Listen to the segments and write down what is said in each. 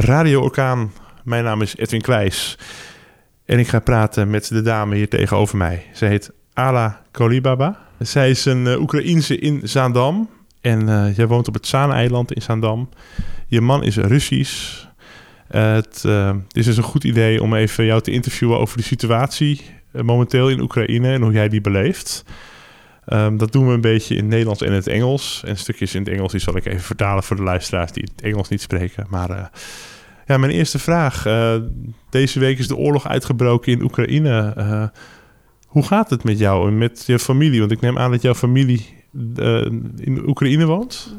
Radio Orkaan. Mijn naam is Edwin Kleijs. En ik ga praten met de dame hier tegenover mij. Ze heet Ala Kolibaba. Zij is een uh, Oekraïense in Zaandam. En uh, jij woont op het Zaan-eiland in Zaandam. Je man is Russisch. Uh, het is dus een goed idee om even jou te interviewen over de situatie momenteel in Oekraïne en hoe jij die beleeft. Um, dat doen we een beetje in het Nederlands en het Engels. En stukjes in het Engels die zal ik even vertalen voor de luisteraars die het Engels niet spreken. Maar uh, ja, mijn eerste vraag. Uh, deze week is de oorlog uitgebroken in Oekraïne. Uh, hoe gaat het met jou en met je familie? Want ik neem aan dat jouw familie in Oekraïne woont.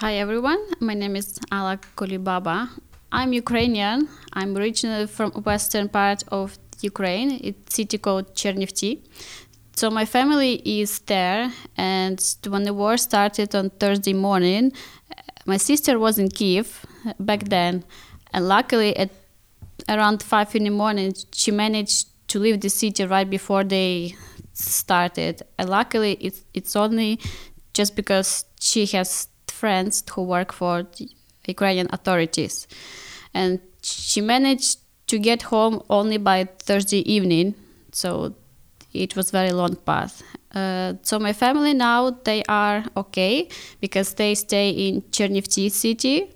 Hi everyone, my name is Ala Kolibaba. I'm Ukrainian. I'm originally from western part of Ukraine. It's city called Chernivtsi. So my family is there, and when the war started on Thursday morning, my sister was in Kiev back then, and luckily at around five in the morning, she managed to leave the city right before they started. And luckily, it's it's only just because she has friends who work for Ukrainian authorities, and she managed to get home only by Thursday evening. So it was very long path. Uh, so my family now they are okay because they stay in Chernivtsi city.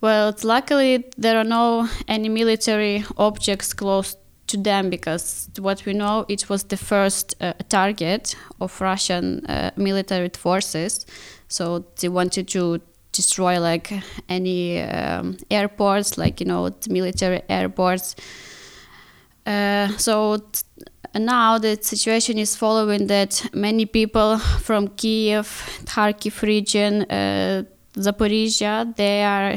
Well, luckily there are no any military objects close to them because what we know it was the first uh, target of Russian uh, military forces. So they wanted to destroy like any um, airports, like you know the military airports. Uh, so now the situation is following that many people from Kiev, Kharkiv region, uh, Zaporizhia, they are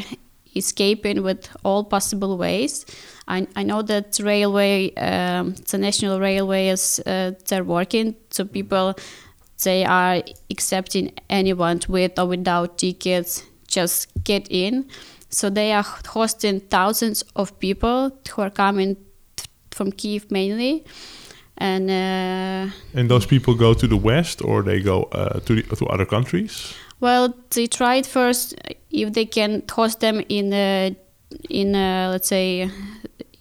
escaping with all possible ways. I, I know that railway, um, the national railway is uh, they're working, so people they are accepting anyone with or without tickets, just get in. So they are hosting thousands of people who are coming from Kiev mainly and uh, and those people go to the west or they go uh, to the, to other countries? Well they tried first if they can host them in uh, in let's say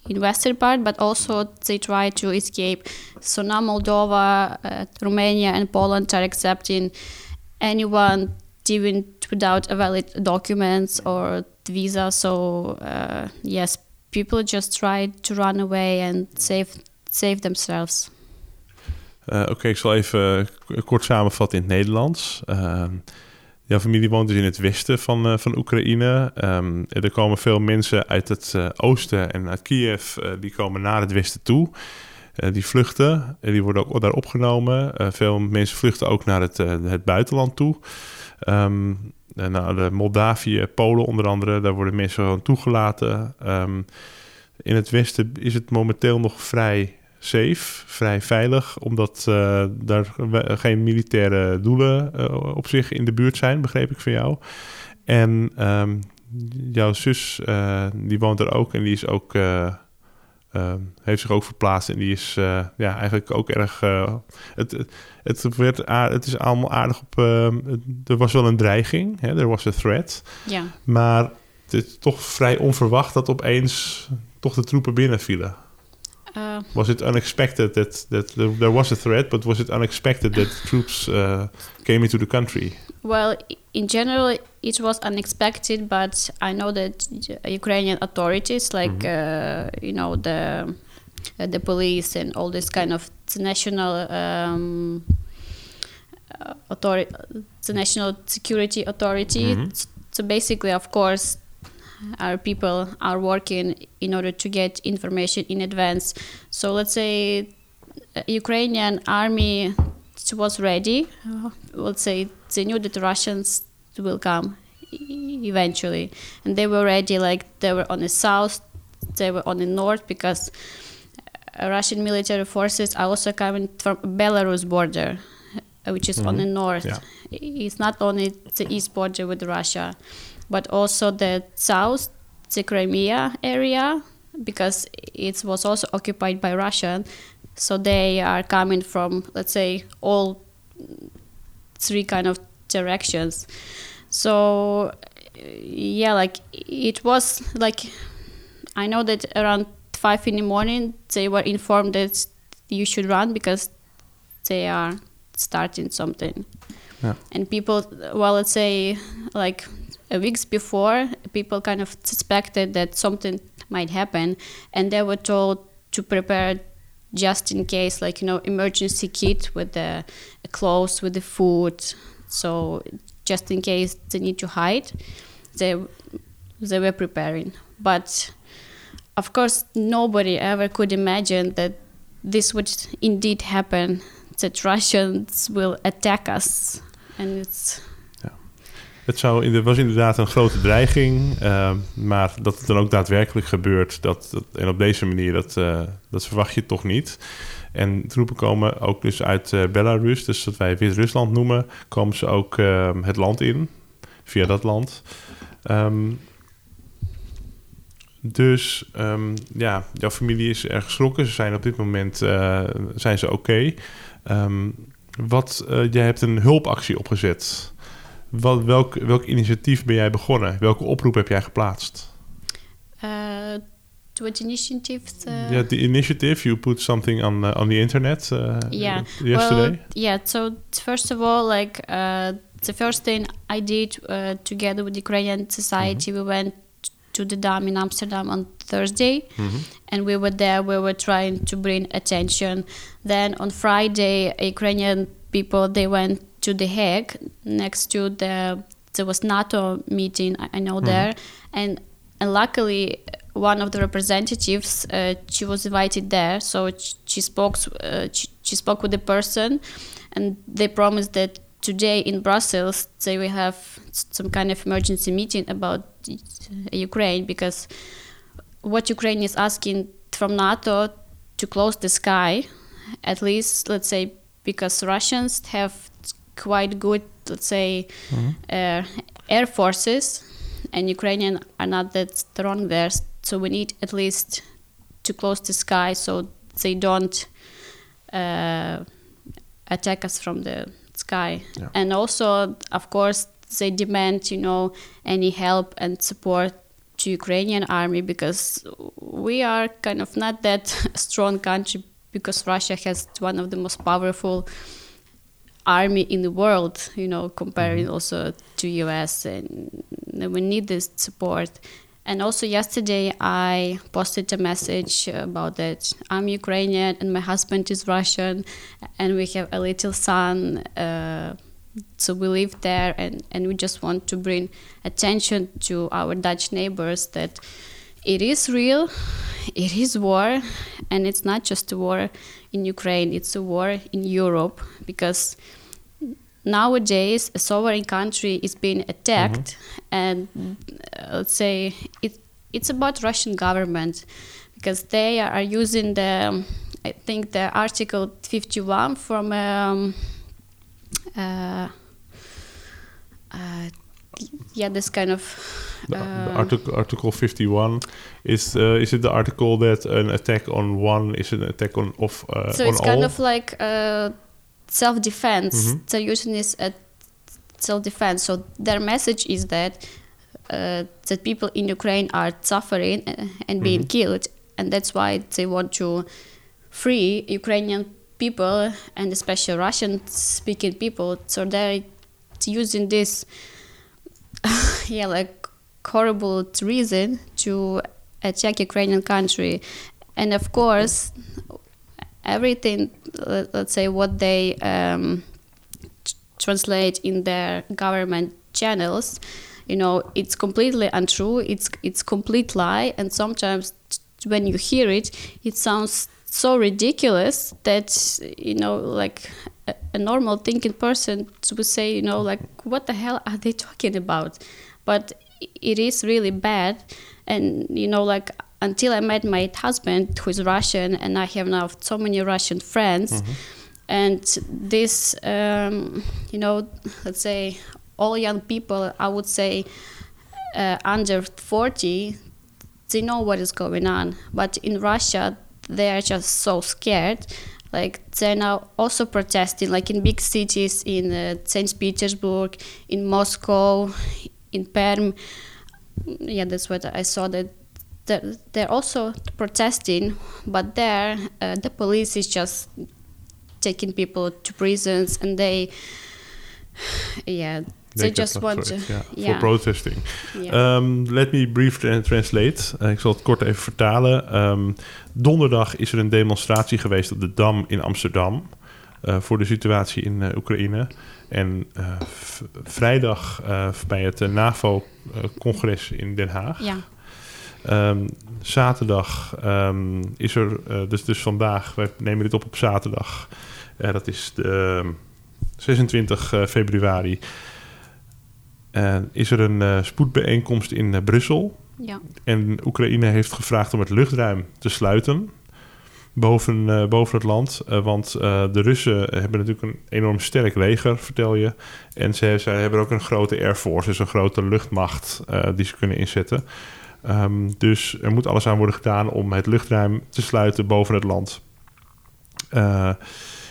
in western part but also they try to escape. So now moldova uh, romania and poland are accepting anyone even without a valid documents or visa. So uh, yes people just try to run away and save save themselves. Uh, Oké, ik zal even kort samenvatten in het Nederlands. Uh, jouw familie woont dus in het westen van, uh, van Oekraïne. Um, er komen veel mensen uit het oosten en uit Kiev, die komen naar het westen toe. die vluchten, die worden ook daar opgenomen. veel mensen vluchten ook naar het, het buitenland toe. Um, de Moldavië, Polen onder andere, daar worden mensen gewoon toegelaten. In het westen is het momenteel nog vrij safe, vrij veilig, omdat uh, daar geen militaire doelen uh, op zich in de buurt zijn, begreep ik van jou. En um, jouw zus, uh, die woont er ook en die is ook, heeft zich ook verplaatst en die is ja, eigenlijk ook erg. het, het, werd aard, het is allemaal aardig op. er was wel een dreiging, hè, er was een threat. Ja. Maar het is toch vrij onverwacht dat opeens toch de troepen binnenvielen. Uh, was it unexpected that, that there was a threat, but was it unexpected that troops uh, came into the country? Well, in general, it was unexpected, but I know that Ukrainian authorities, like mm -hmm. uh, you know the uh, the police and all this kind of the national um, uh, authority, the national security authority. Mm -hmm. So basically, of course, our people are working in order to get information in advance. So let's say uh, Ukrainian army was ready. Let's say they knew that Russians will come eventually, and they were ready. Like they were on the south, they were on the north because uh, Russian military forces are also coming from Belarus border, uh, which is mm-hmm. on the north. Yeah. It's not only the east border with Russia but also the south, the Crimea area, because it was also occupied by Russia. So they are coming from, let's say, all three kind of directions. So yeah, like it was like I know that around five in the morning they were informed that you should run because they are starting something. Yeah. And people, well, let's say like Uh, weeks before, people kind of suspected that something might happen, and they were told to prepare just in case, like you know, emergency kit with the clothes, with the food. So just in case they need to hide, they they were preparing. But of course, nobody ever could imagine that this would indeed happen. That Russians will attack us, and it's Het zou, er was inderdaad een grote dreiging, uh, maar dat het dan ook daadwerkelijk gebeurt, dat, dat en op deze manier, dat, uh, dat verwacht je toch niet. En troepen komen ook dus uit uh, Belarus, dus wat wij Wit-Rusland noemen, komen ze ook ehm, het land in, via dat land. Um, dus ja, jouw familie is erg geschrokken. Ze zijn op dit moment zijn ze oké. Wat, jij hebt een hulpactie opgezet. Wat, welk, welk initiatief ben jij begonnen? Welke oproep heb jij geplaatst? Uh, what initiative? Uh... Yeah, the initiative. You put something on uh, on the internet. Uh, yeah. Yesterday. Well, yeah. So first of all, like uh, the first thing I did uh, together with the Ukrainian society, mm -hmm. we went to the dam in Amsterdam on Thursday, mm -hmm. and we were there. We were trying to bring attention. Then on Friday, Ukrainian people they went to The Hague next to the there was NATO meeting I, know mm-hmm. there, and and luckily one of the representatives uh, she was invited there, so she spoke uh, she, she spoke with the person, and they promised that today in Brussels they will have some kind of emergency meeting about Ukraine because what Ukraine is asking from NATO to close the sky, at least let's say because Russians have quite good, let's say, mm-hmm. uh, air forces, and Ukrainian are not that strong there. So we need at least to close the sky so they don't uh, attack us from the sky. Yeah. And also, of course, they demand, you know, any help and support to Ukrainian army because we are kind of not that strong country because Russia has one of the most powerful army in the world, you know, comparing mm-hmm. also to US, and we need this support. And also yesterday, I posted a message about that I'm Ukrainian and my husband is Russian, and we have a little son. Uh, so we live there, and, and we just want to bring attention to our Dutch neighbors that it is real, it is war, and it's not just a war in Ukraine, it's a war in Europe because nowadays a sovereign country is being attacked mm-hmm. and uh, let's say it, it's about Russian government because they are using the I think the Article 51 from um, uh, uh, yeah this kind of uh, article article 51 is uh, is it the article that an attack on one is an attack on of uh, so it's kind of like uh, self-defense mm-hmm. they're using this at self-defense so their message is that uh, that people in ukraine are suffering uh, and being mm-hmm. killed and that's why they want to free ukrainian people and especially russian speaking people so they're using this yeah like horrible reason to attack Ukrainian country, and of course, everything let's say what they um, translate in their government channels, you know, it's completely untrue. It's it's complete lie, and sometimes when you hear it, it sounds so ridiculous that you know like a, a, normal thinking person would say you know like what the hell are they talking about but it is really bad. And you know like until i met my husband who is russian and i have now so many russian friends mm-hmm. and this um, you know let's say all young people i would say uh, under 40 they know what is going on. But in russia they are just so scared. Like they're now also protesting like in big cities in uh, st petersburg in moscow in Perm, yeah, that's what I saw that they're, also protesting, but there uh, the police is just taking people to prisons and they, yeah, they just want to, yeah, yeah. for protesting. Yeah. Um, let me briefly translate. Uh, ik zal het kort even vertalen. Um, donderdag is er een demonstratie geweest op de Dam in Amsterdam uh, voor de situatie in uh, Oekraïne. En vrijdag bij het NAVO-congres in Den Haag. Ja. Um, zaterdag is er, dus, dus vandaag, wij nemen dit op op zaterdag. dat is de 26 februari uh, is er een spoedbijeenkomst in Brussel. Ja. En Oekraïne heeft gevraagd om het luchtruim te sluiten boven, boven het land. want de Russen hebben natuurlijk een enorm sterk leger, vertel je. En ze, hebben ook een grote air force, dus een grote luchtmacht die ze kunnen inzetten. Um, dus er moet alles aan worden gedaan om het luchtruim te sluiten boven het land.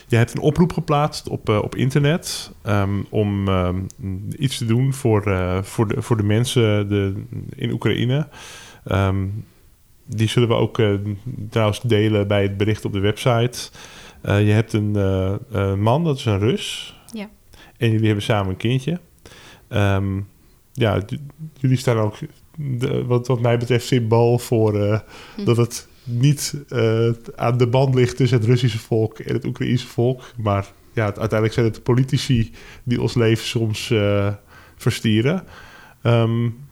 Je hebt een oproep geplaatst op, op internet um, om um, iets te doen voor, voor, de, voor de mensen de, in Oekraïne. Die zullen we ook uh, trouwens delen bij het bericht op de website. je hebt een man, dat is een Rus. Ja. En jullie hebben samen een kindje. ja, jullie staan ook, de, wat, wat mij betreft, symbool voor hm. dat het niet uh, aan de band ligt tussen het Russische volk en het Oekraïnse volk. Maar ja, uiteindelijk zijn het de politici die ons leven soms uh, verstieren. Um,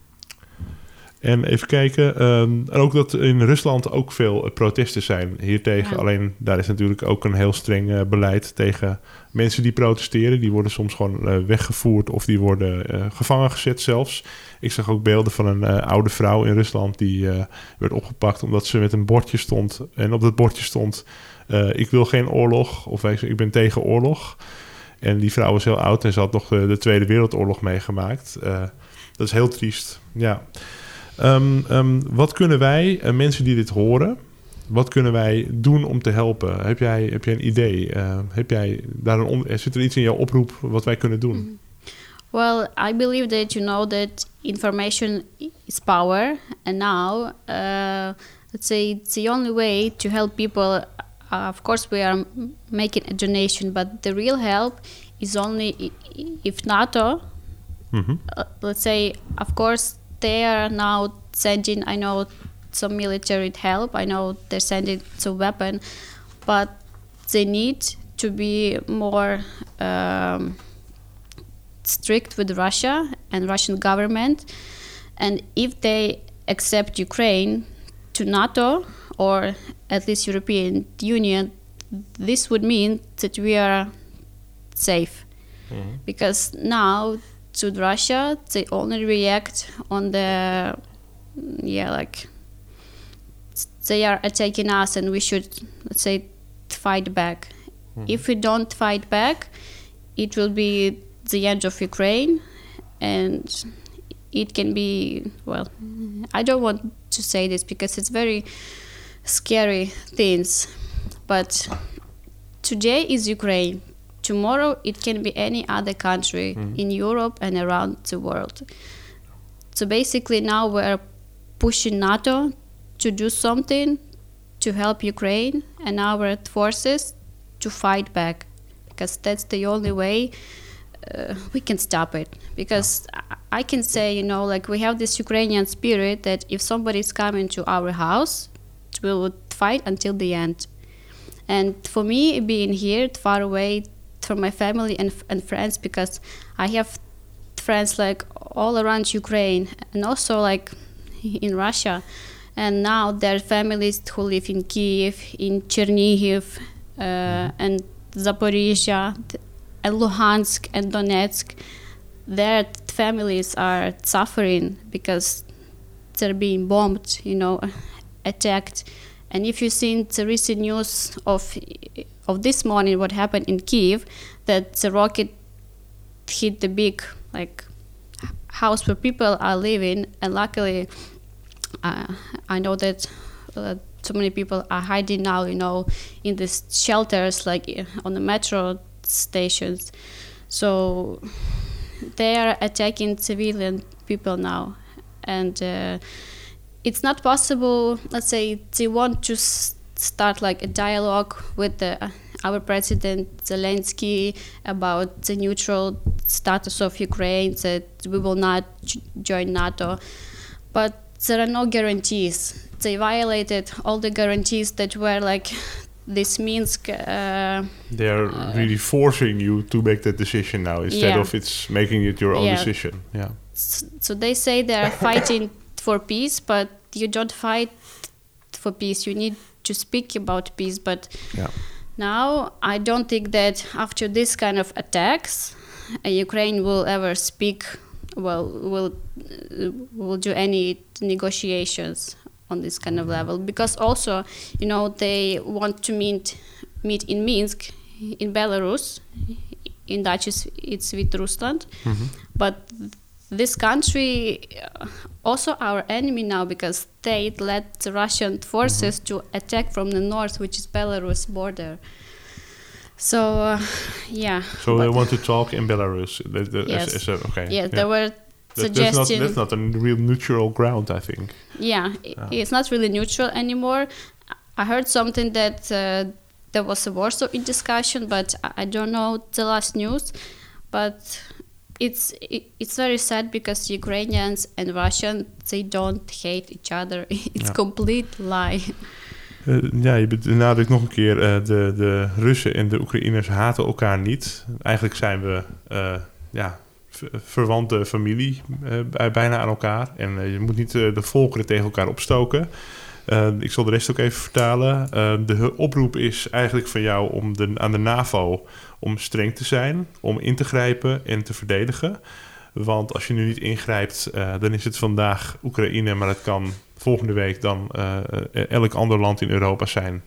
en even kijken. Um, en ook dat in Rusland ook veel protesten zijn hiertegen. Ja. Alleen daar is natuurlijk ook een heel streng uh, beleid tegen mensen die protesteren. Die worden soms gewoon uh, weggevoerd of die worden gevangen gezet zelfs. Ik zag ook beelden van een oude vrouw in Rusland die werd opgepakt omdat ze met een bordje stond. En op dat bordje stond: Ik wil geen oorlog. Of ik ben tegen oorlog. En die vrouw was heel oud en ze had nog de Tweede Wereldoorlog meegemaakt. dat is heel triest. Ja. Um, um, wat kunnen wij, uh, mensen die dit horen, wat kunnen wij doen om te helpen? Heb jij, heb jij een idee? Uh, heb jij daar een zit er iets in jouw oproep wat wij kunnen doen? Mm. Well, I believe that you know that information is power, and now, uh, let's say it's the only way to help people. Uh, of course, we are making a donation, but the real help is only if NATO. Mm -hmm. let's say, of course, they are now sending, I know, some military help. I know they're sending some weapon, but they need to be more um, strict with Russia and Russian government. And if they accept Ukraine to NATO or at least European Union, this would mean that we are safe. Mm-hmm. Because now to Russia, they only react on the yeah like they are attacking us and we should let's say fight back. Mm-hmm. If we don't fight back, it will be the end of Ukraine and it can be well I don't want to say this because it's very scary things but today is Ukraine tomorrow it can be any other country mm-hmm. in Europe and around the world. So basically, now we're pushing NATO to do something to help Ukraine and our forces to fight back because that's the only way uh, we can stop it. Because I can say, you know, like we have this Ukrainian spirit that if somebody is coming to our house, we will fight until the end. And for me, being here far away from my family and, and friends because I have friends like all around Ukraine and also like in Russia. And now there are families who live in Kiev, in Chernihiv, uh, and Zaporizhia, and Luhansk and Donetsk. Their families are suffering because they're being bombed, you know, attacked. And if you've seen the recent news of of this morning what happened in Kiev that the rocket hit the big like house where people are living and luckily uh, I know that uh, so many people are hiding now you know in these shelters like uh, on the metro stations so they are attacking civilian people now, and uh, it's not possible. Let's say they want to start like a dialogue with the, uh, our president Zelensky about the neutral status of Ukraine, that we will not join NATO, but there are no guarantees. They violated all the guarantees that were like this Minsk. Uh, They're really forcing you to make that decision now instead Yeah. of it's making it your own Yeah. decision. Yeah. so they say they are fighting for peace, but you don't fight for peace. You need to speak about peace, but Yeah. now I don't think that after this kind of attacks, uh, Ukraine will ever speak. Well, will uh, will do any negotiations on this kind of level because also, you know, they want to meet meet in Minsk, in Belarus. In Dutch, it's, it's Rusland, but this country uh, also our enemy now because they led the Russian forces to attack from the north, which is Belarus border. So, uh, yeah. So they want to talk in Belarus. Yes. as- as a- okay. Yeah, they were That- that's, not, that's not a real neutral ground, I think. yeah, it's not really neutral anymore. I heard something that uh, there was a Warsaw in discussion, but I- I don't know the last news. But it's it, it's very sad because Ukrainians and Russians they don't hate each other. It's Ja. complete lie. Eh, ja, je benadrukt nog een keer, eh, de, de Russen en de Oekraïners haten elkaar niet. Eigenlijk zijn we eh, ja, verwante familie bij- bijna aan elkaar. En je moet niet de volkeren tegen elkaar opstoken. Ik zal de rest ook even vertalen. De oproep is eigenlijk van jou om de, aan de NAVO om streng te zijn, om in te grijpen en te verdedigen. Want als je nu niet ingrijpt, eh, dan is het vandaag Oekraïne, maar het kan volgende week dan eh, eh, elk ander land in Europa zijn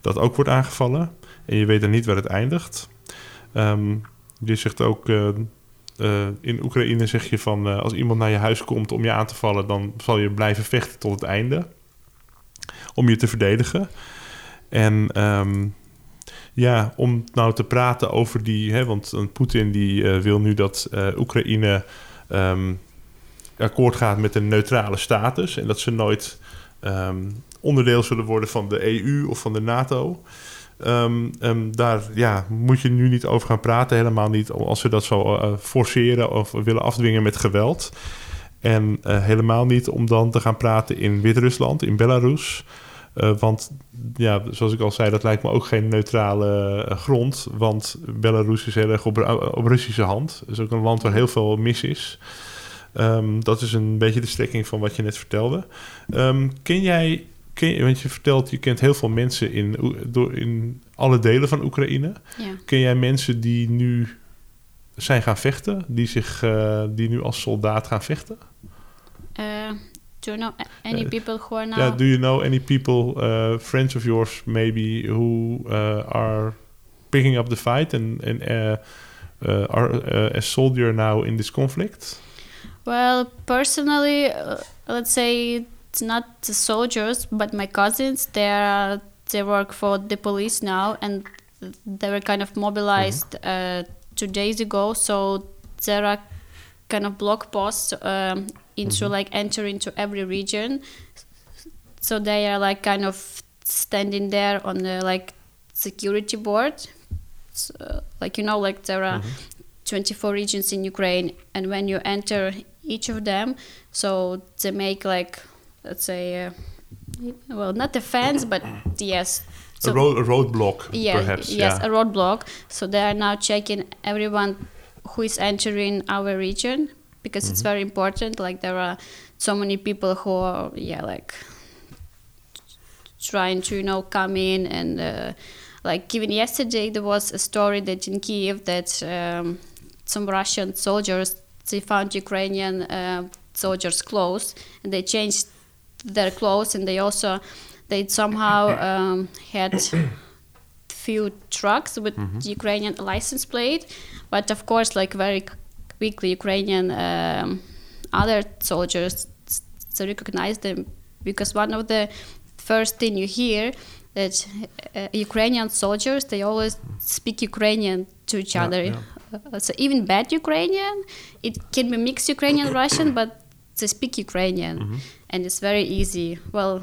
dat ook wordt aangevallen. En je weet dan niet waar het eindigt. Ehm, je zegt ook, in Oekraïne zeg je van als iemand naar je huis komt om je aan te vallen, dan zal je blijven vechten tot het einde. Om je te verdedigen. En ehm, ja, om nou te praten over die, hè, want eh, Poetin die eh, wil nu dat eh, Oekraïne ehm, akkoord gaat met een neutrale status en dat ze nooit ehm, onderdeel zullen worden van de EU of van de NATO. Ehm, daar ja, moet je nu niet over gaan praten, helemaal niet als ze dat zo forceren of willen afdwingen met geweld. En helemaal niet om dan te gaan praten in Wit-Rusland, in Belarus. Eh, want ja, zoals ik al zei, dat lijkt me ook geen neutrale eh, grond. Want Belarus is heel erg op, op Russische hand. Het is ook een land waar heel veel mis is. Ehm, dat is een beetje de strekking van wat je net vertelde. Ehm, ken jij, ken want je vertelt, je kent heel veel mensen in, door, in alle delen van Oekraïne. Ja. Ken jij mensen die nu zijn gaan vechten, die, zich, eh, die nu als soldaat gaan vechten? Do you know any Uh, people who are now? Yeah, do you know any people, uh, friends of yours, maybe, who uh, are picking up the fight and, and uh, uh, are uh, a soldier now in this conflict? Well, personally, uh, let's say it's not the soldiers, but my cousins. They are they work for the police now, and they were kind of mobilized uh, two days ago. So there are kind of block posts um, into like enter into every region. So they are like kind of standing there on the like security board. So, like you know, like there are 24 regions in Ukraine, and when you enter each of them, so they make like, let's say, uh, well, not a fence, but yes. a, road, a roadblock, yeah, perhaps. yes, yeah. a roadblock. So they are now checking everyone who is entering our region because it's very important. Like there are so many people who are, yeah, like trying to you know come in and uh, like even yesterday there was a story that in Kiev that um, some Russian soldiers they found Ukrainian uh, soldiers' clothes and they changed their clothes and they also they somehow um, had few trucks with Ukrainian license plate, but of course like very quickly Ukrainian um, other soldiers they recognize them because one of the first thing you hear that uh, Ukrainian soldiers they always speak Ukrainian to each Yeah, other yeah. so even bad Ukrainian, it can be mixed Ukrainian Russian, but they speak Ukrainian, Mm-hmm. and it's very easy. Well,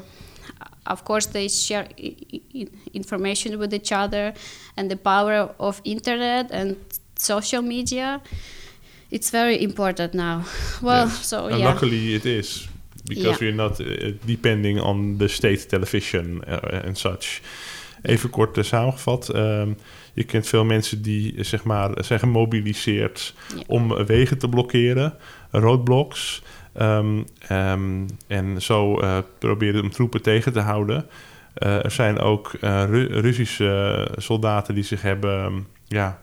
of course they share I- I- information with each other, and the power of internet and social media. It's very important now. Well, Yes. so and yeah. luckily it is because Yeah. we're not uh, depending on the state television uh, and such. Even kort uh, samengevat. ehm, je kent veel mensen die eh, zeg maar, zijn gemobiliseerd om eh, wegen te blokkeren, roadblocks. Ehm, ehm, en zo eh proberen om troepen tegen te houden. Eh, er zijn ook eh, Ru- Russische soldaten die zich hebben ja,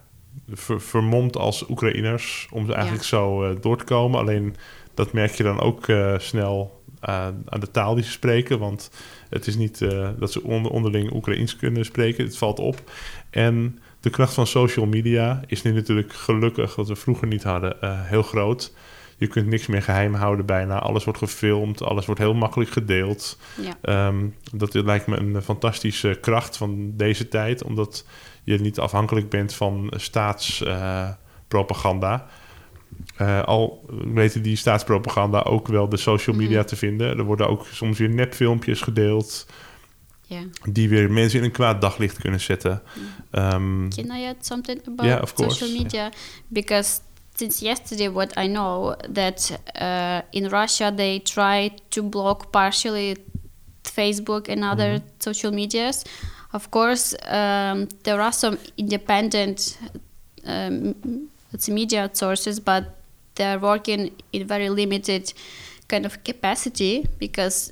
ver- vermomd als Oekraïners om eigenlijk zo eh, door te komen. Alleen dat merk je dan ook eh, snel eh, aan de taal die ze spreken. Want het is niet dat ze onder, onderling Oekraïens kunnen spreken. Het valt op. En de kracht van social media is nu natuurlijk gelukkig, wat we vroeger niet hadden, heel groot. Je kunt niks meer geheim houden bijna. Alles wordt gefilmd, alles wordt heel makkelijk gedeeld. Ja. Ehm, dat lijkt me een fantastische kracht van deze tijd, omdat je niet afhankelijk bent van staatspropaganda. Eh, al weten die staatspropaganda ook wel de social media Mhm. te vinden. Er worden ook soms weer nepfilmpjes gedeeld Yeah. die weer mensen in een kwaad daglicht kunnen zetten. Can I add something about Yeah, of course, social yeah. media? Because since yesterday, what I know that uh, in Russia they try to block partially Facebook and other Mhm. social medias. Of course, um, there are some independent um, media sources, but they're working in very limited kind of capacity because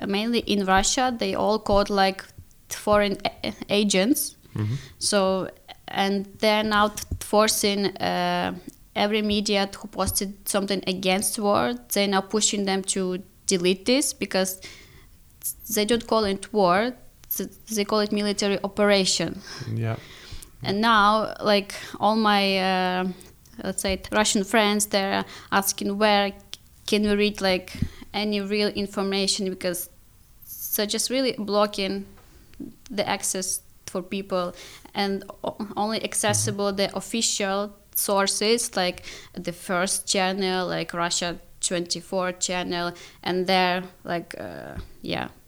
uh, mainly in Russia they all called like foreign a- agents. mhm. So, and they're now t- forcing uh, every media who posted something against war, they're now pushing them to delete this because they don't call it war, they call it military operation. Ja. And now, like all my, uh, let's say, Russian friends, they're asking where can we read like any real information because they're just really blocking the access for people and only accessible the official sources like the first channel, like Russia 24 channel, and there like uh, yeah mm,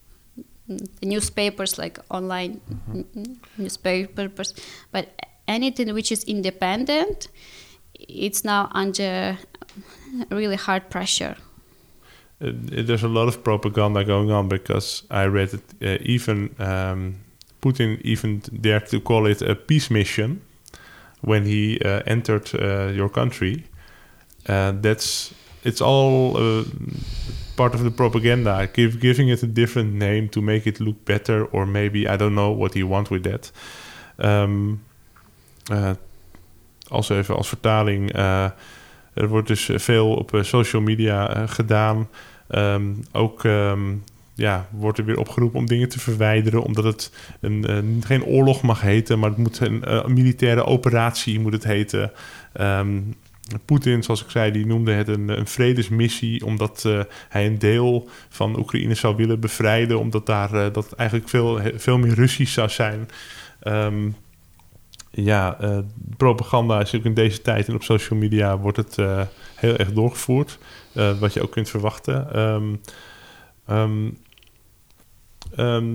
newspapers like online n- n- newspapers but anything which is independent it's now under really hard pressure Uh, there's a lot of propaganda going on because I read it uh, even um, Putin even dared to call it a peace mission when he uh, entered uh, your country. Uh, that's it's all uh, part of the propaganda, give, giving it a different name to make it look better, or maybe I don't know what he wants with that. Um, uh, als even als vertaling. eh, er wordt dus veel op eh, social media eh, gedaan. Ehm, ook ehm, ja, wordt er weer opgeroepen om dingen te verwijderen, omdat het een, eh, geen oorlog mag heten, maar het moet een, eh, militaire operatie moet het heten. Ehm, Poetin, zoals ik zei, die noemde het een, een vredesmissie, omdat eh, hij een deel van Oekraïne zou willen bevrijden, omdat daar eh, dat eigenlijk veel, veel meer Russisch zou zijn. Ehm, ja, eh, propaganda is ook in deze tijd en op social media wordt het heel erg doorgevoerd. wat je ook kunt verwachten. Ehm, ehm,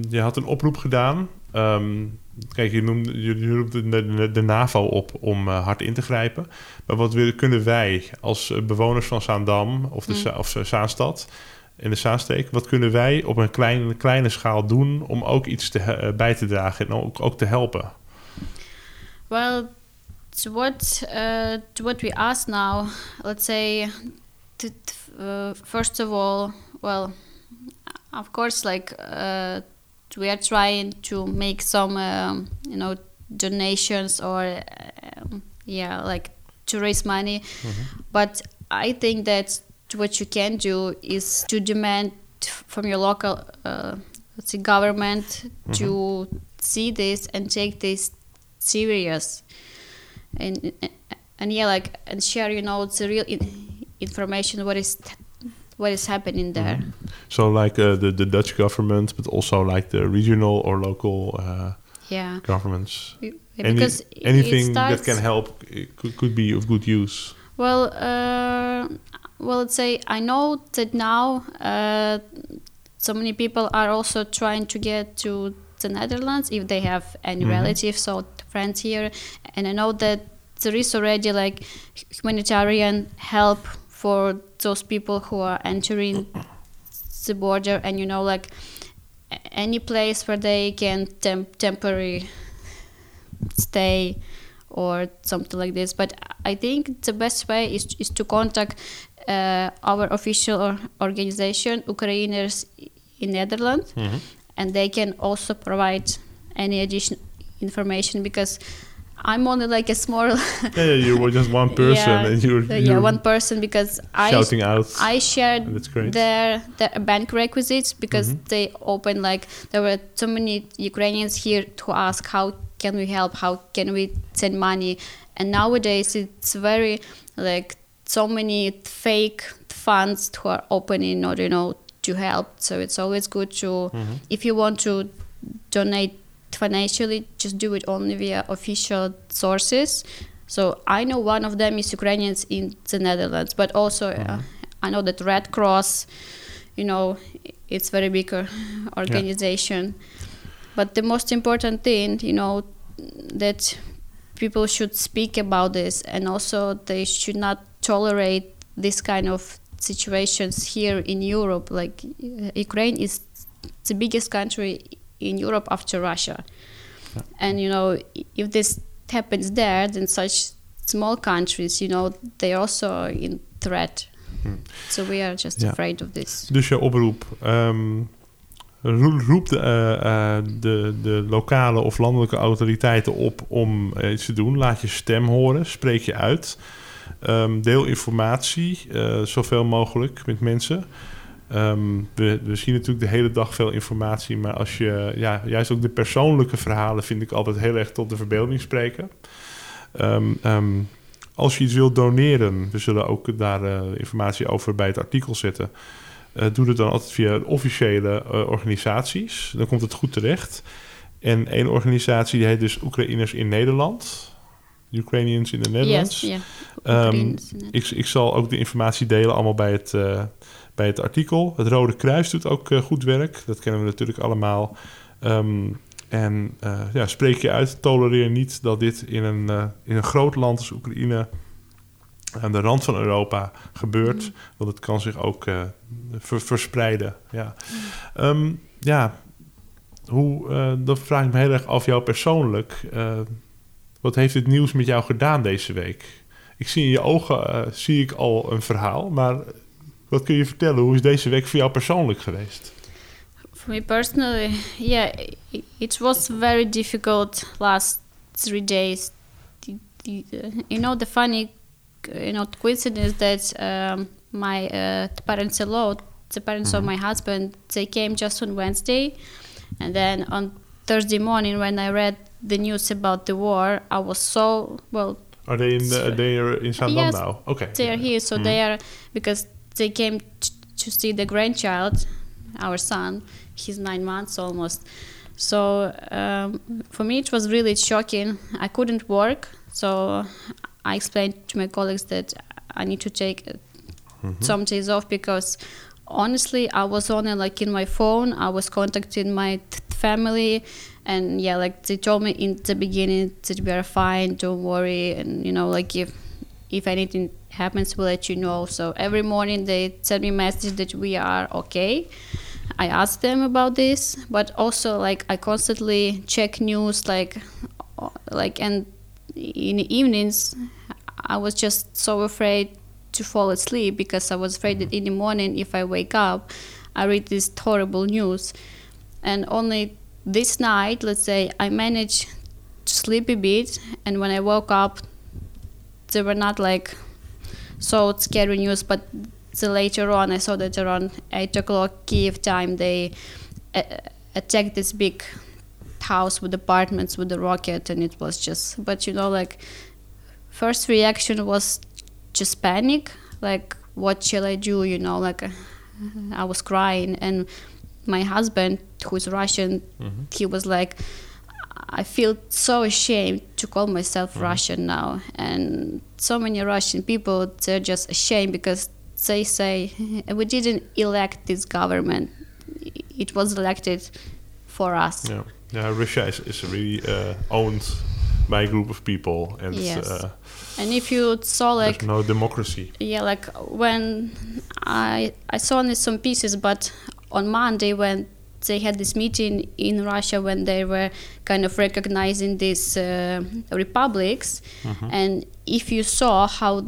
je had een oproep gedaan. Ehm, kijk, je noemde je, roept de, de, de NAVO op om eh, hard in te grijpen. Maar wat willen, kunnen wij als eh, bewoners van Zaandam of, de, Mm. Of Zaanstad in de Zaansteek... wat kunnen wij op een kleine, kleine schaal doen om ook iets te, eh, bij te dragen en ook, ook te helpen? Well, to what uh, to what we ask now, let's say, to, first of all, well, of course, like we are trying to make some, um, you know, donations or, um, yeah, like to raise money, but I think that what you can do is to demand from your local, uh, let's say, government to see this and take this serious. And and yeah like and share you know the real in- information what is what is happening there So like uh, the, the Dutch government, but also like the regional or local uh, yeah governments. Yeah, because anything that can help could, could be of good use. Well, uh, well, let's say I know that now uh, so many people are also trying to get to the Netherlands if they have any Mhm. relatives or friends here, and I know that there is already like humanitarian help for those people who are entering the border, and you know, like any place where they can temp- temporary stay or something like this. But I think the best way is, is to contact uh, our official organization, Ukrainers in Netherlands, and they can also provide any additional information because I'm only like a small yeah, yeah, you were just one person yeah, and you were, uh, you yeah one person because I shouting out. I shared That's great. their their bank requisites because Mhm. they opened like there were so many Ukrainians here to ask how can we help, how can we send money, and nowadays it's very like so many fake funds who are opening or you know to help. So it's always good to Mhm. if you want to donate financially, just do it only via official sources. So I know one of them is Ukrainians in the Netherlands, but also uh, I know that Red Cross, you know, it's very big uh, organization. But the most important thing, you know, that people should speak about this, and also they should not tolerate this kind of situations here in Europe. Like uh, Ukraine is the biggest country in Europe after Russia. And you know, if this happens there, then such small countries, you know, they also in threat. So we are just afraid of this. Dus je oproep. ehm, ro- roep de, eh, eh, de, de lokale of landelijke autoriteiten op om iets te doen. Laat je stem horen. Spreek je uit. Ehm, deel informatie eh, zoveel mogelijk met mensen. Ehm, we, we zien natuurlijk de hele dag veel informatie, maar als je, ja, juist ook de persoonlijke verhalen vind ik altijd heel erg tot de verbeelding spreken. Ehm, ehm, als je iets wilt doneren, we zullen ook daar eh, informatie over bij het artikel zetten. Eh, doe het dan altijd via officiële eh, organisaties. Dan komt het goed terecht. En één organisatie die heet dus Oekraïners in Nederland. Ukrainians in the Netherlands. Yes, yeah. In. Ik, ik zal ook de informatie delen allemaal bij het, bij het artikel. Het Rode Kruis doet ook eh, goed werk. Dat kennen we natuurlijk allemaal. Ehm, en eh, ja, spreek je uit. Tolereer niet dat dit in een, eh, in een groot land als Oekraïne... aan de rand van Europa gebeurt. Want het kan zich ook ver- verspreiden. Ja, Ehm, ja hoe, dat vraag ik me heel erg af jou persoonlijk. Wat heeft dit nieuws met jou gedaan deze week? Ik zie in je ogen zie ik al een verhaal, maar wat kun je vertellen? Hoe is deze week voor jou persoonlijk geweest? For me personally, yeah, it was very difficult last three days. The, the, you know, the funny, you know, coincidence that um, my uh, parents-in-law, the parents of my husband, they came just on Wednesday, and then on Thursday morning when I read the news about the war, I was so well. Are they in, uh, they are in Zaandam Yes, now? Okay. They are here, so they are because they came t- to see the grandchild, our son. He's nine months almost. So um, for me, it was really shocking. I couldn't work, so I explained to my colleagues that I need to take uh, some days off because honestly, I was only like in my phone. I was contacting my th- family, and yeah, like they told me in the beginning that we are fine, don't worry, and you know, like if if anything happens, we'll let you know. So every morning they send me message that we are okay. I asked them about this, but also like I constantly check news, like like and in the evenings I was just so afraid to fall asleep because I was afraid that mm-hmm. in the morning if I wake up, I read this horrible news, and only this night, let's say, I managed to sleep a bit, and when I woke up, they were not like so it's scary news, but the later on I saw that around eight o'clock Kiev time they uh, uh, attacked this big house with apartments with the rocket, and it was just. But you know, like first reaction was just panic, like what shall I do? You know, like uh, I was crying, and my husband, who's Russian, mm-hmm. he was like, I feel so ashamed to call myself Mhm. Russian now, and so many Russian people they're just ashamed because they say we didn't elect this government; it was elected for us. Yeah, yeah. Russia is, is really uh, owned by a group of people, and Yes. uh, And if you saw like there's no democracy. yeah, like when I I saw only some pieces, but on Monday when they had this meeting in Russia when they were kind of recognizing these uh, republics, Mhm. and if you saw how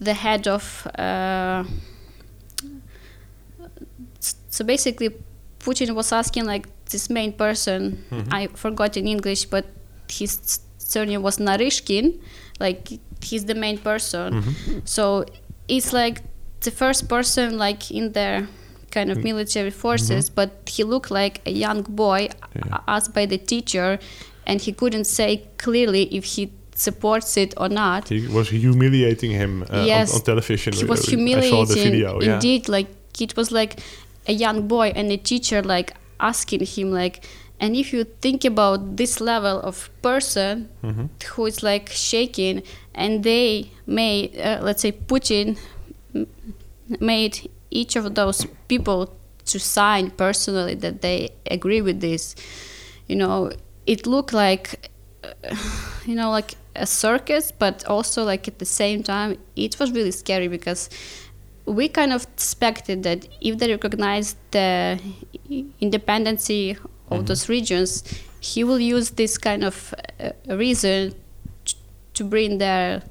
the head of uh, so basically Putin was asking like this main person Mhm. I forgot in English but his surname was Naryshkin like he's the main person Mhm. so it's like the first person like in their kind of Mm. military forces but he looked like a young boy Yeah. asked by the teacher and he couldn't say clearly if he supports it or not He was humiliating him uh, Yes. on, on television. he was I saw the humiliating video. Yeah. indeed like it was like a young boy and the teacher like asking him like and if you think about this level of person Mhm. who is like shaking and they may uh, let's say putin made each of those people to sign personally that they agree with this you know it looked like you know like a circus but also like at the same time it was really scary because we kind of expected that if they recognize the independency of Mhm. those regions he will use this kind of uh, reason to bring their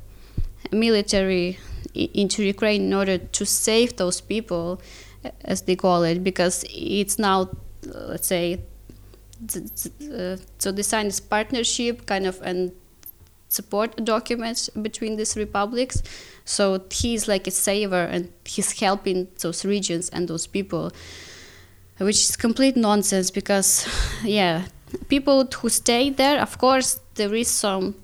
military into Ukraine in order to save those people, uh, as they call it, because it's now, let's say, uh, so they signed this partnership kind of and support documents between these republics. So he's like a saver and he's helping those regions and those people, which is complete nonsense because, yeah, people who stay there, of course, there is some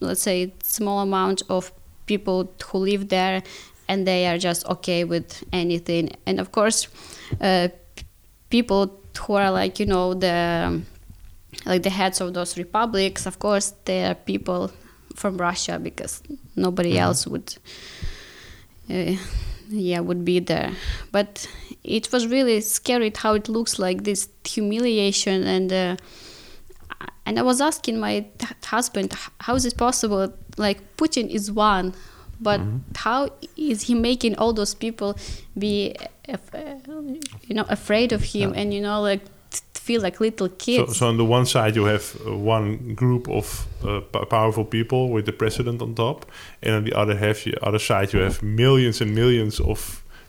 let's say small amount of people who live there and they are just okay with anything and of course uh, people who are like you know the like the heads of those republics of course they are people from russia because nobody Mhm. else would uh, yeah would be there but it was really scary how it looks like this humiliation and uh, and I was asking my husband, how is it possible? Like Putin is one, but Mhm. how is he making all those people be, af- uh, you know, afraid of him Yeah. and you know, like feel like little kids? so on the one side you have uh, one group of uh, p- powerful people with the president on top, and on the other half, you, other side you have millions and millions of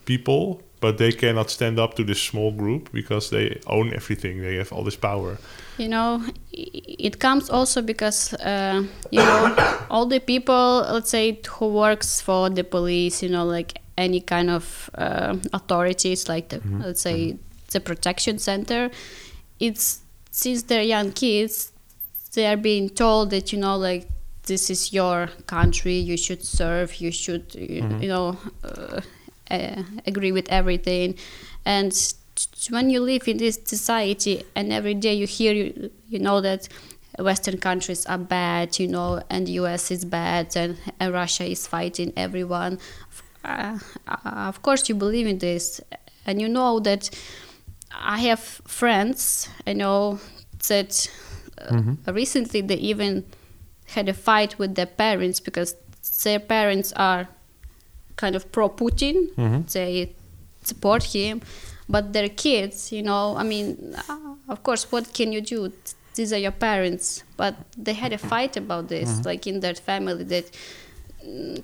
people, but they cannot stand up to this small group because they own everything. They have all this power. you know it comes also because uh, you know all the people let's say who works for the police you know like any kind of uh, authorities like the Mhm, let's say the protection center it's since they're young kids they are being told that you know like this is your country you should serve you should you, Mhm. you know uh, uh, agree with everything and when you live in this society and every day you hear you, you know that western countries are bad you know and the us is bad and, and russia is fighting everyone uh, of course you believe in this and you know that i have friends i know that uh, Mhm. recently they even had a fight with their parents because their parents are kind of pro Putin. Mhm. They support him, but their kids, you know, I mean, uh, of course, what can you do? These are your parents, but they had a fight about this, Mhm. like in their family. That, mm,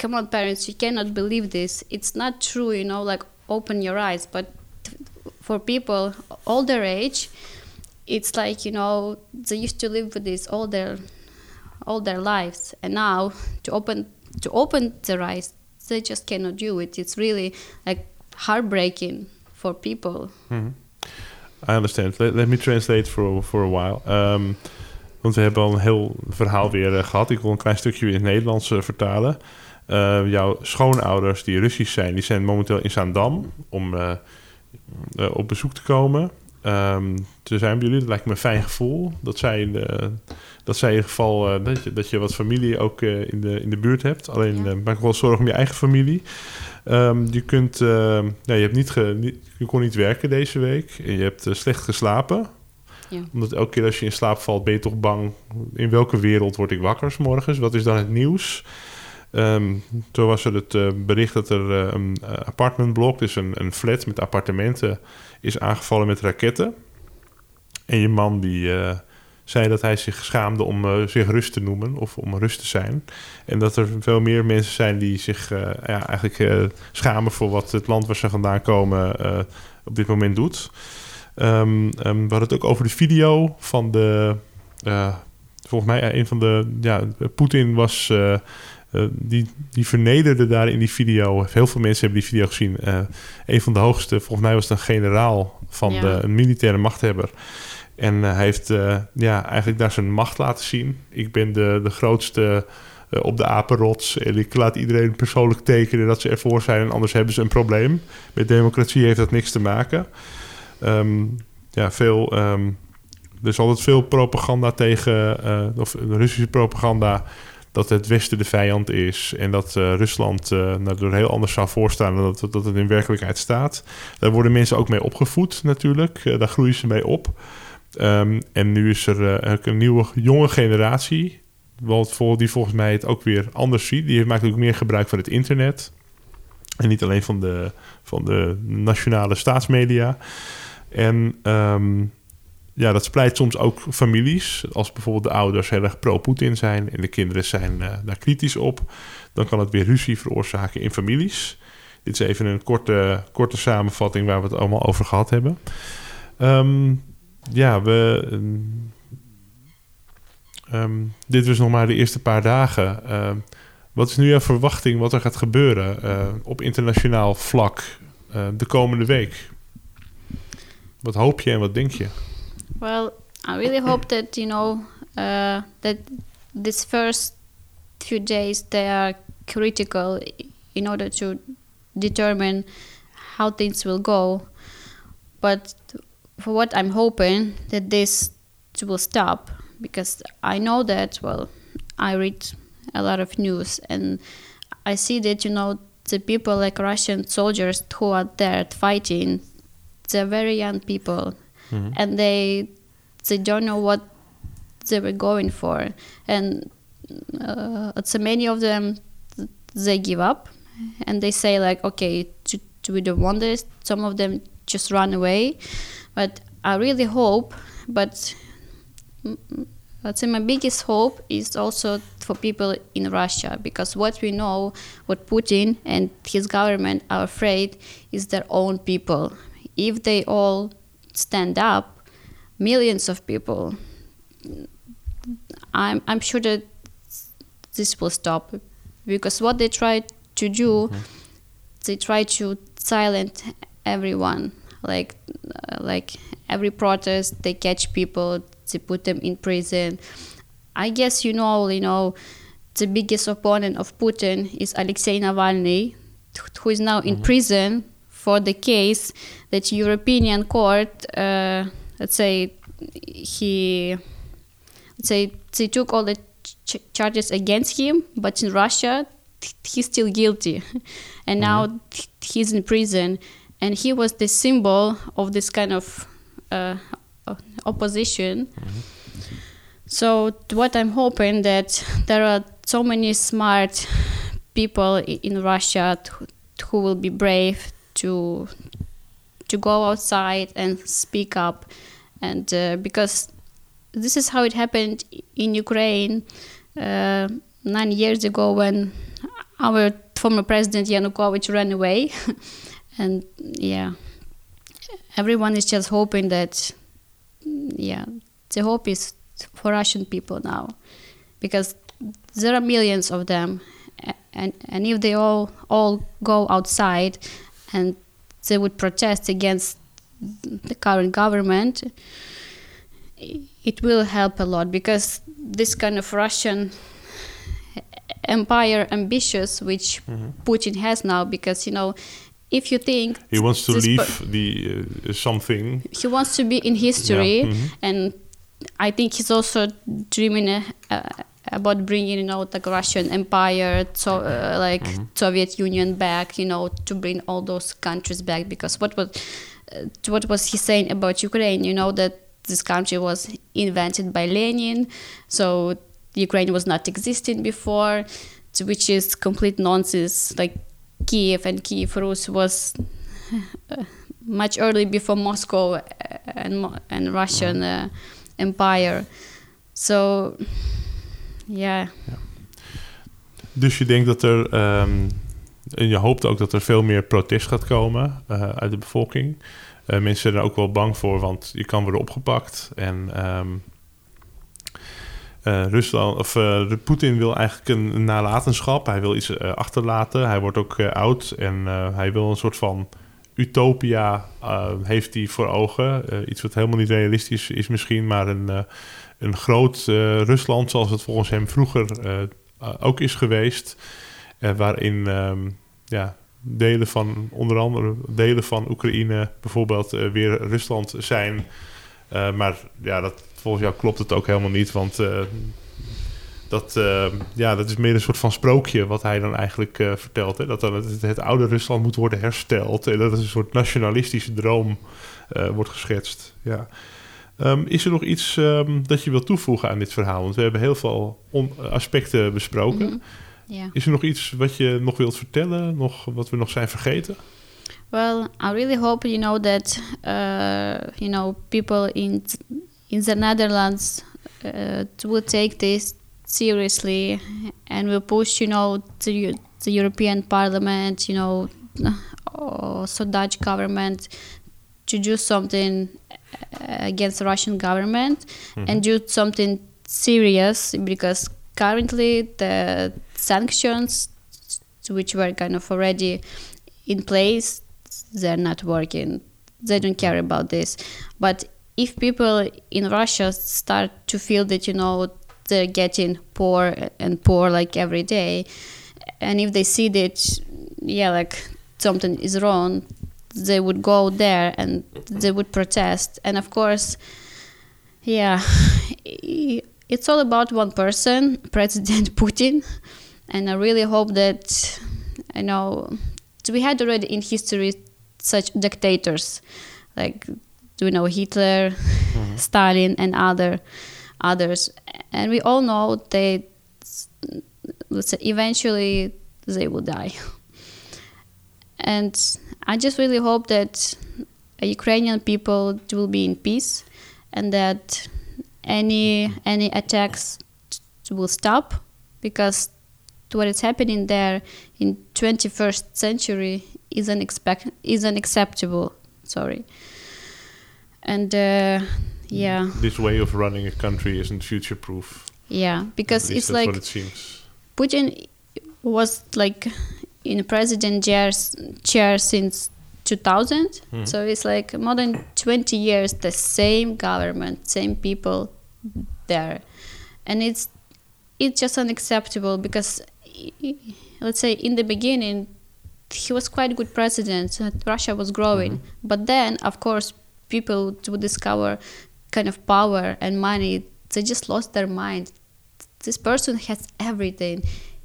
come on, parents, you cannot believe this. It's not true, you know. Like open your eyes. But for people older age, it's like you know they used to live with this all their all their lives and now to open to open their eyes they just cannot do it it's really like heartbreaking for people Mhm. I understand. Let, me translate for, for a while. Um, want we hebben al een heel verhaal weer eh, gehad. Ik wil een klein stukje in het Nederlands eh, vertalen. Eh, jouw schoonouders die Russisch zijn, die zijn momenteel in Zaandam om eh, op bezoek te komen. Ehm, te zijn bij jullie. Dat lijkt me een fijn gevoel. Dat zij de, dat zij in ieder geval uh, dat, je, dat je wat familie ook uh, in, de, in de buurt hebt. Alleen ja. maak wel zorgen om je eigen familie. Um, je, kunt, ja, je, hebt niet, ge, niet, je kon niet werken deze week. En je hebt slecht geslapen. Ja. Omdat elke keer als je in slaap valt, ben je toch bang... in welke wereld word ik wakker s morgens? Wat is dan het nieuws? Um, toen was er het uh, bericht dat er uh, een apartmentblok, dus een, een, flat met appartementen, is aangevallen met raketten. En je man die uh, zei dat hij zich schaamde om zich rust te noemen of om rust te zijn. En dat er veel meer mensen zijn die zich ja, eigenlijk schamen voor wat het land waar ze vandaan komen op dit moment doet. Um, um, we hadden het ook over de video van de. volgens mij een van de. Ja, Poetin was uh, die, die vernederde daar in die video. Heel veel mensen hebben die video gezien. Uh, een van de hoogste, volgens mij was het een generaal van ja. de, een militaire machthebber. En uh, hij heeft ja, eigenlijk daar zijn macht laten zien. Ik ben de, de grootste op de apenrots. En ik laat iedereen persoonlijk tekenen dat ze ervoor zijn. En anders hebben ze een probleem. Met democratie heeft dat niks te maken. Um, ja, veel... Um, er is altijd veel propaganda tegen... of Russische propaganda dat het Westen de vijand is en dat uh, Rusland uh, heel anders zou voorstaan dan dat, dat het in werkelijkheid staat. Daar worden mensen ook mee opgevoed natuurlijk, uh, daar groeien ze mee op. Um, en nu is er een nieuwe jonge generatie, die volgens mij het ook weer anders ziet. Die maakt ook meer gebruik van het internet. En niet alleen van de, van de nationale staatsmedia. En um, ja, dat splijt soms ook families. Als bijvoorbeeld de ouders heel erg pro-Poetin zijn en de kinderen zijn uh, daar kritisch op, dan kan het weer ruzie veroorzaken in families. Dit is even een korte, korte samenvatting waar we het allemaal over gehad hebben. Um, ja, we. Um, dit was nog maar de eerste paar dagen. Wat is nu jouw verwachting wat er gaat gebeuren uh, op internationaal vlak uh, de komende week? Wat hoop je en wat denk je? Well, I really hope that you know uh, that this first few days they are critical in order to determine how things will go. But for what I'm hoping that this will stop because I know that well I read a lot of news and I see that you know the people like Russian soldiers who are there fighting they're very young people mm-hmm. and they they don't know what they were going for, and uh, so many of them they give up, and they say like, okay, to, to we don't want this. Some of them just run away, but I really hope, but. I'd say my biggest hope is also for people in Russia because what we know, what Putin and his government are afraid is their own people. If they all stand up, millions of people, I'm, I'm sure that this will stop because what they try to do, mm-hmm. they try to silence everyone. Like, like every protest, they catch people, they put them in prison. I guess you know, you know, the biggest opponent of Putin is Alexei Navalny, who is now mm-hmm. in prison for the case that European court, uh, let's say, he, let's say, they took all the ch- charges against him, but in Russia, he's still guilty, and mm-hmm. now he's in prison, and he was the symbol of this kind of uh, opposition. Mm-hmm. So what I'm hoping that there are so many smart people in Russia who will be brave to to go outside and speak up. And uh, because this is how it happened in Ukraine uh, nine years ago when our former president Yanukovych ran away. And yeah everyone is just hoping that yeah the hope is for Russian people now. Because there are millions of them and and if they all all go outside and they would protest against the current government, it will help a lot because this kind of Russian empire ambitious which mm-hmm. Putin has now because you know if you think he wants to leave per- the uh, something. he wants to be in history Yeah, mhm. and i think he's also dreaming uh, uh, about bringing you know the russian empire so uh, like soviet union back you know to bring all those countries back because what was uh, what was he saying about ukraine? You know that this country was invented by lenin so ukraine was not existing before which is complete nonsense. Like kiev and kiev rus was much early before Moscow uh, and and Russian uh, Empire. So, yeah, Dus je denkt dat er, ehm, en je hoopt ook dat er veel meer protest gaat komen eh, uit de bevolking. Eh, mensen zijn er ook wel bang voor, want je kan worden opgepakt. En ehm, eh, Rusland, of Poetin wil eigenlijk een, nalatenschap. Hij wil iets achterlaten. Hij wordt ook oud en hij wil een soort van utopia heeft hij voor ogen. Iets wat helemaal niet realistisch is misschien, maar een, een groot eh, Rusland zoals het volgens hem vroeger eh, eh, ook is geweest. waarin ehm, ja, delen van, onder andere delen van Oekraïne bijvoorbeeld weer Rusland zijn. Maar ja, dat, volgens jou klopt het ook helemaal niet, want dat, ja, dat is meer een soort van sprookje wat hij dan eigenlijk vertelt. Hè? Dat dan het, oude Rusland moet worden hersteld en dat is een soort nationalistische droom wordt geschetst. Ja. Ehm, is er nog iets ehm, dat je wilt toevoegen aan dit verhaal? Want we hebben heel veel aspecten besproken. Mhm. yeah. Is er nog iets wat je nog wilt vertellen? Nog, wat we nog zijn vergeten? Well, I really hope you know that uh, you know people in in the Netherlands uh, will take this seriously and will push you know the the European Parliament, you know, also Dutch government to do something Uh, against the Russian government mm-hmm. and do something serious because currently the sanctions which were kind of already in place they're not working. They don't care mm-hmm. about this. But if people in russia start to feel that you know they're getting poor and poor like every day and if they see that yeah like something is wrong they would go there and they would protest. And of course yeah it's all about one person president putin. And i really hope that you know we had already in history such dictators like you know hitler mm-hmm. stalin and other others. And we all know they let's say eventually they will die. And i just really hope that ukrainian people will be in peace and that any any attacks t- will stop because what is happening there in 21st century is unexpect is unacceptable sorry and uh, yeah This way of running a country isn't future proof. yeah because it's like it. Putin was like in president chair, chair since 2000 Mhm. so it's like more than 20 years the same government same people there. And it's it's just unacceptable because let's say in the beginning he was quite a good president russia was growing. But then of course people would discover kind of power and money. They just lost their mind. This person has everything.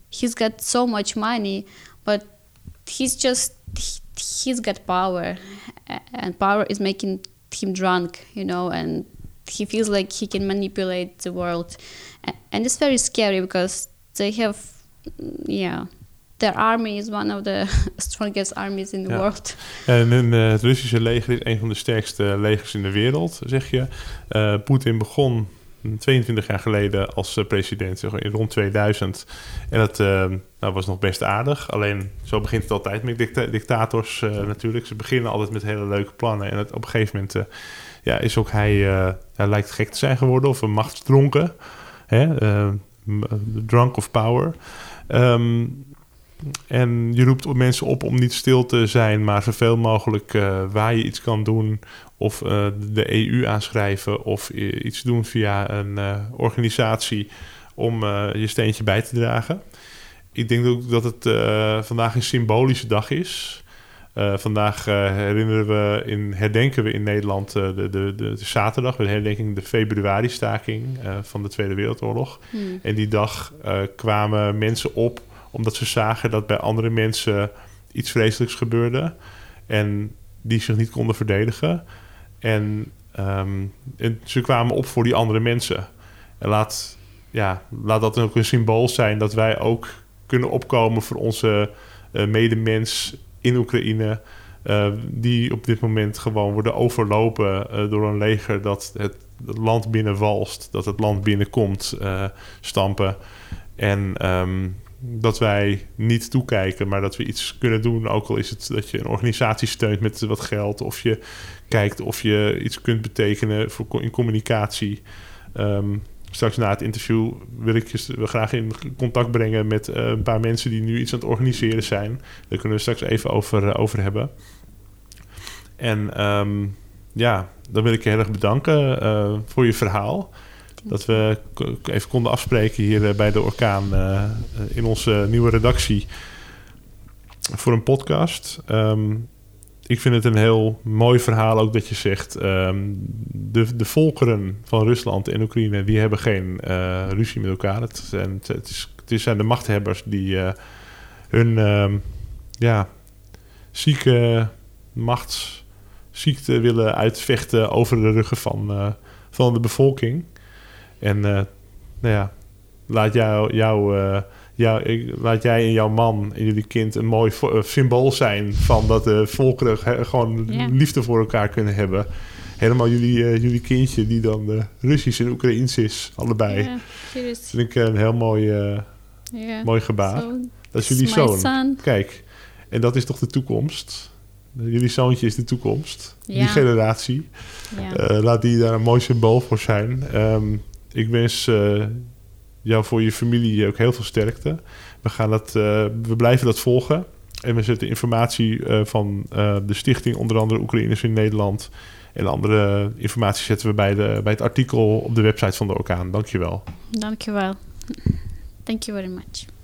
He's got so much money but he's just he- he's got power and power is making him drunk you know and he feels like he can manipulate the world and it's very scary because they have yeah their army is one of the strongest armies in the Ja. world En een, eh, het Russische leger is een van de sterkste legers in de wereld, zeg je. Eh, Poetin begon 22 jaar geleden als eh, president, zeg rond 2000. En dat eh, nou, was nog best aardig. Alleen, zo begint het altijd met dicta- dictators eh, natuurlijk. Ze beginnen altijd met hele leuke plannen. En het, op een gegeven moment eh, ja, is ook hij, hij lijkt gek te zijn geworden of een machtsdronken. Hè? eh, m- drunk of power. Ehm, en je roept mensen op om niet stil te zijn, maar zoveel mogelijk eh, waar je iets kan doen. Of eh, de EU aanschrijven of i- iets doen via een eh, organisatie om eh, je steentje bij te dragen. Ik denk ook dat het eh, vandaag een symbolische dag is. Vandaag herinneren we in, herdenken we in Nederland de, de, de, de, zaterdag, de herdenking de februari-staking van de Tweede Wereldoorlog. Hmm. En die dag kwamen mensen op omdat ze zagen dat bij andere mensen iets vreselijks gebeurde en die zich niet konden verdedigen. En, ehm, en ze kwamen op voor die andere mensen. En laat, ja, laat dat ook een symbool zijn dat wij ook kunnen opkomen voor onze uh, medemens in Oekraïne. Uh, die op dit moment gewoon worden overlopen uh, door een leger dat het, het, land binnenwalst, dat het land binnenkomt stampen. En um, dat wij niet toekijken, maar dat we iets kunnen doen. Ook al is het dat je een organisatie steunt met wat geld, of je kijkt of je iets kunt betekenen voor, in communicatie. Um, straks na het interview wil ik je graag in contact brengen met uh, een paar mensen die nu iets aan het organiseren zijn. Daar kunnen we straks even over, uh, over hebben. En um, ja, dan wil ik je heel erg bedanken uh, voor je verhaal. Dat we even konden afspreken hier bij de Orkaan in onze nieuwe redactie voor een podcast. Um, ik vind het een heel mooi verhaal ook dat je zegt... Um, de, de volkeren van Rusland en Oekraïne... die hebben geen uh, ruzie met elkaar. Het zijn, het, is, het zijn de machthebbers die hun um, ja, zieke machtsziekte willen uitvechten... over de ruggen van, van de bevolking. En nou ja, laat jou... jou ja, ik, laat jij en jouw man en jullie kind een mooi uh, symbool zijn van dat de volkeren he, gewoon Ja. liefde voor elkaar kunnen hebben. Helemaal jullie, uh, jullie kindje die dan uh, Russisch en Oekraïens is, allebei. Yeah, here is, vind ik een heel mooi, uh, yeah. mooi gebaar. So, dat is jullie zoon. son. Kijk, en dat is toch de toekomst. Jullie zoontje is de toekomst. Die Ja. generatie. Laat die daar een mooi symbool voor zijn. Um, ik wens uh, jou voor je familie ook heel veel sterkte. We, gaan dat, uh, we blijven dat volgen. En we zetten informatie uh, van de stichting, onder andere Oekraïners in Nederland. En andere informatie zetten we bij, de, bij het artikel op de website van de Orkaan. Dankjewel. Dankjewel. Thank you very much.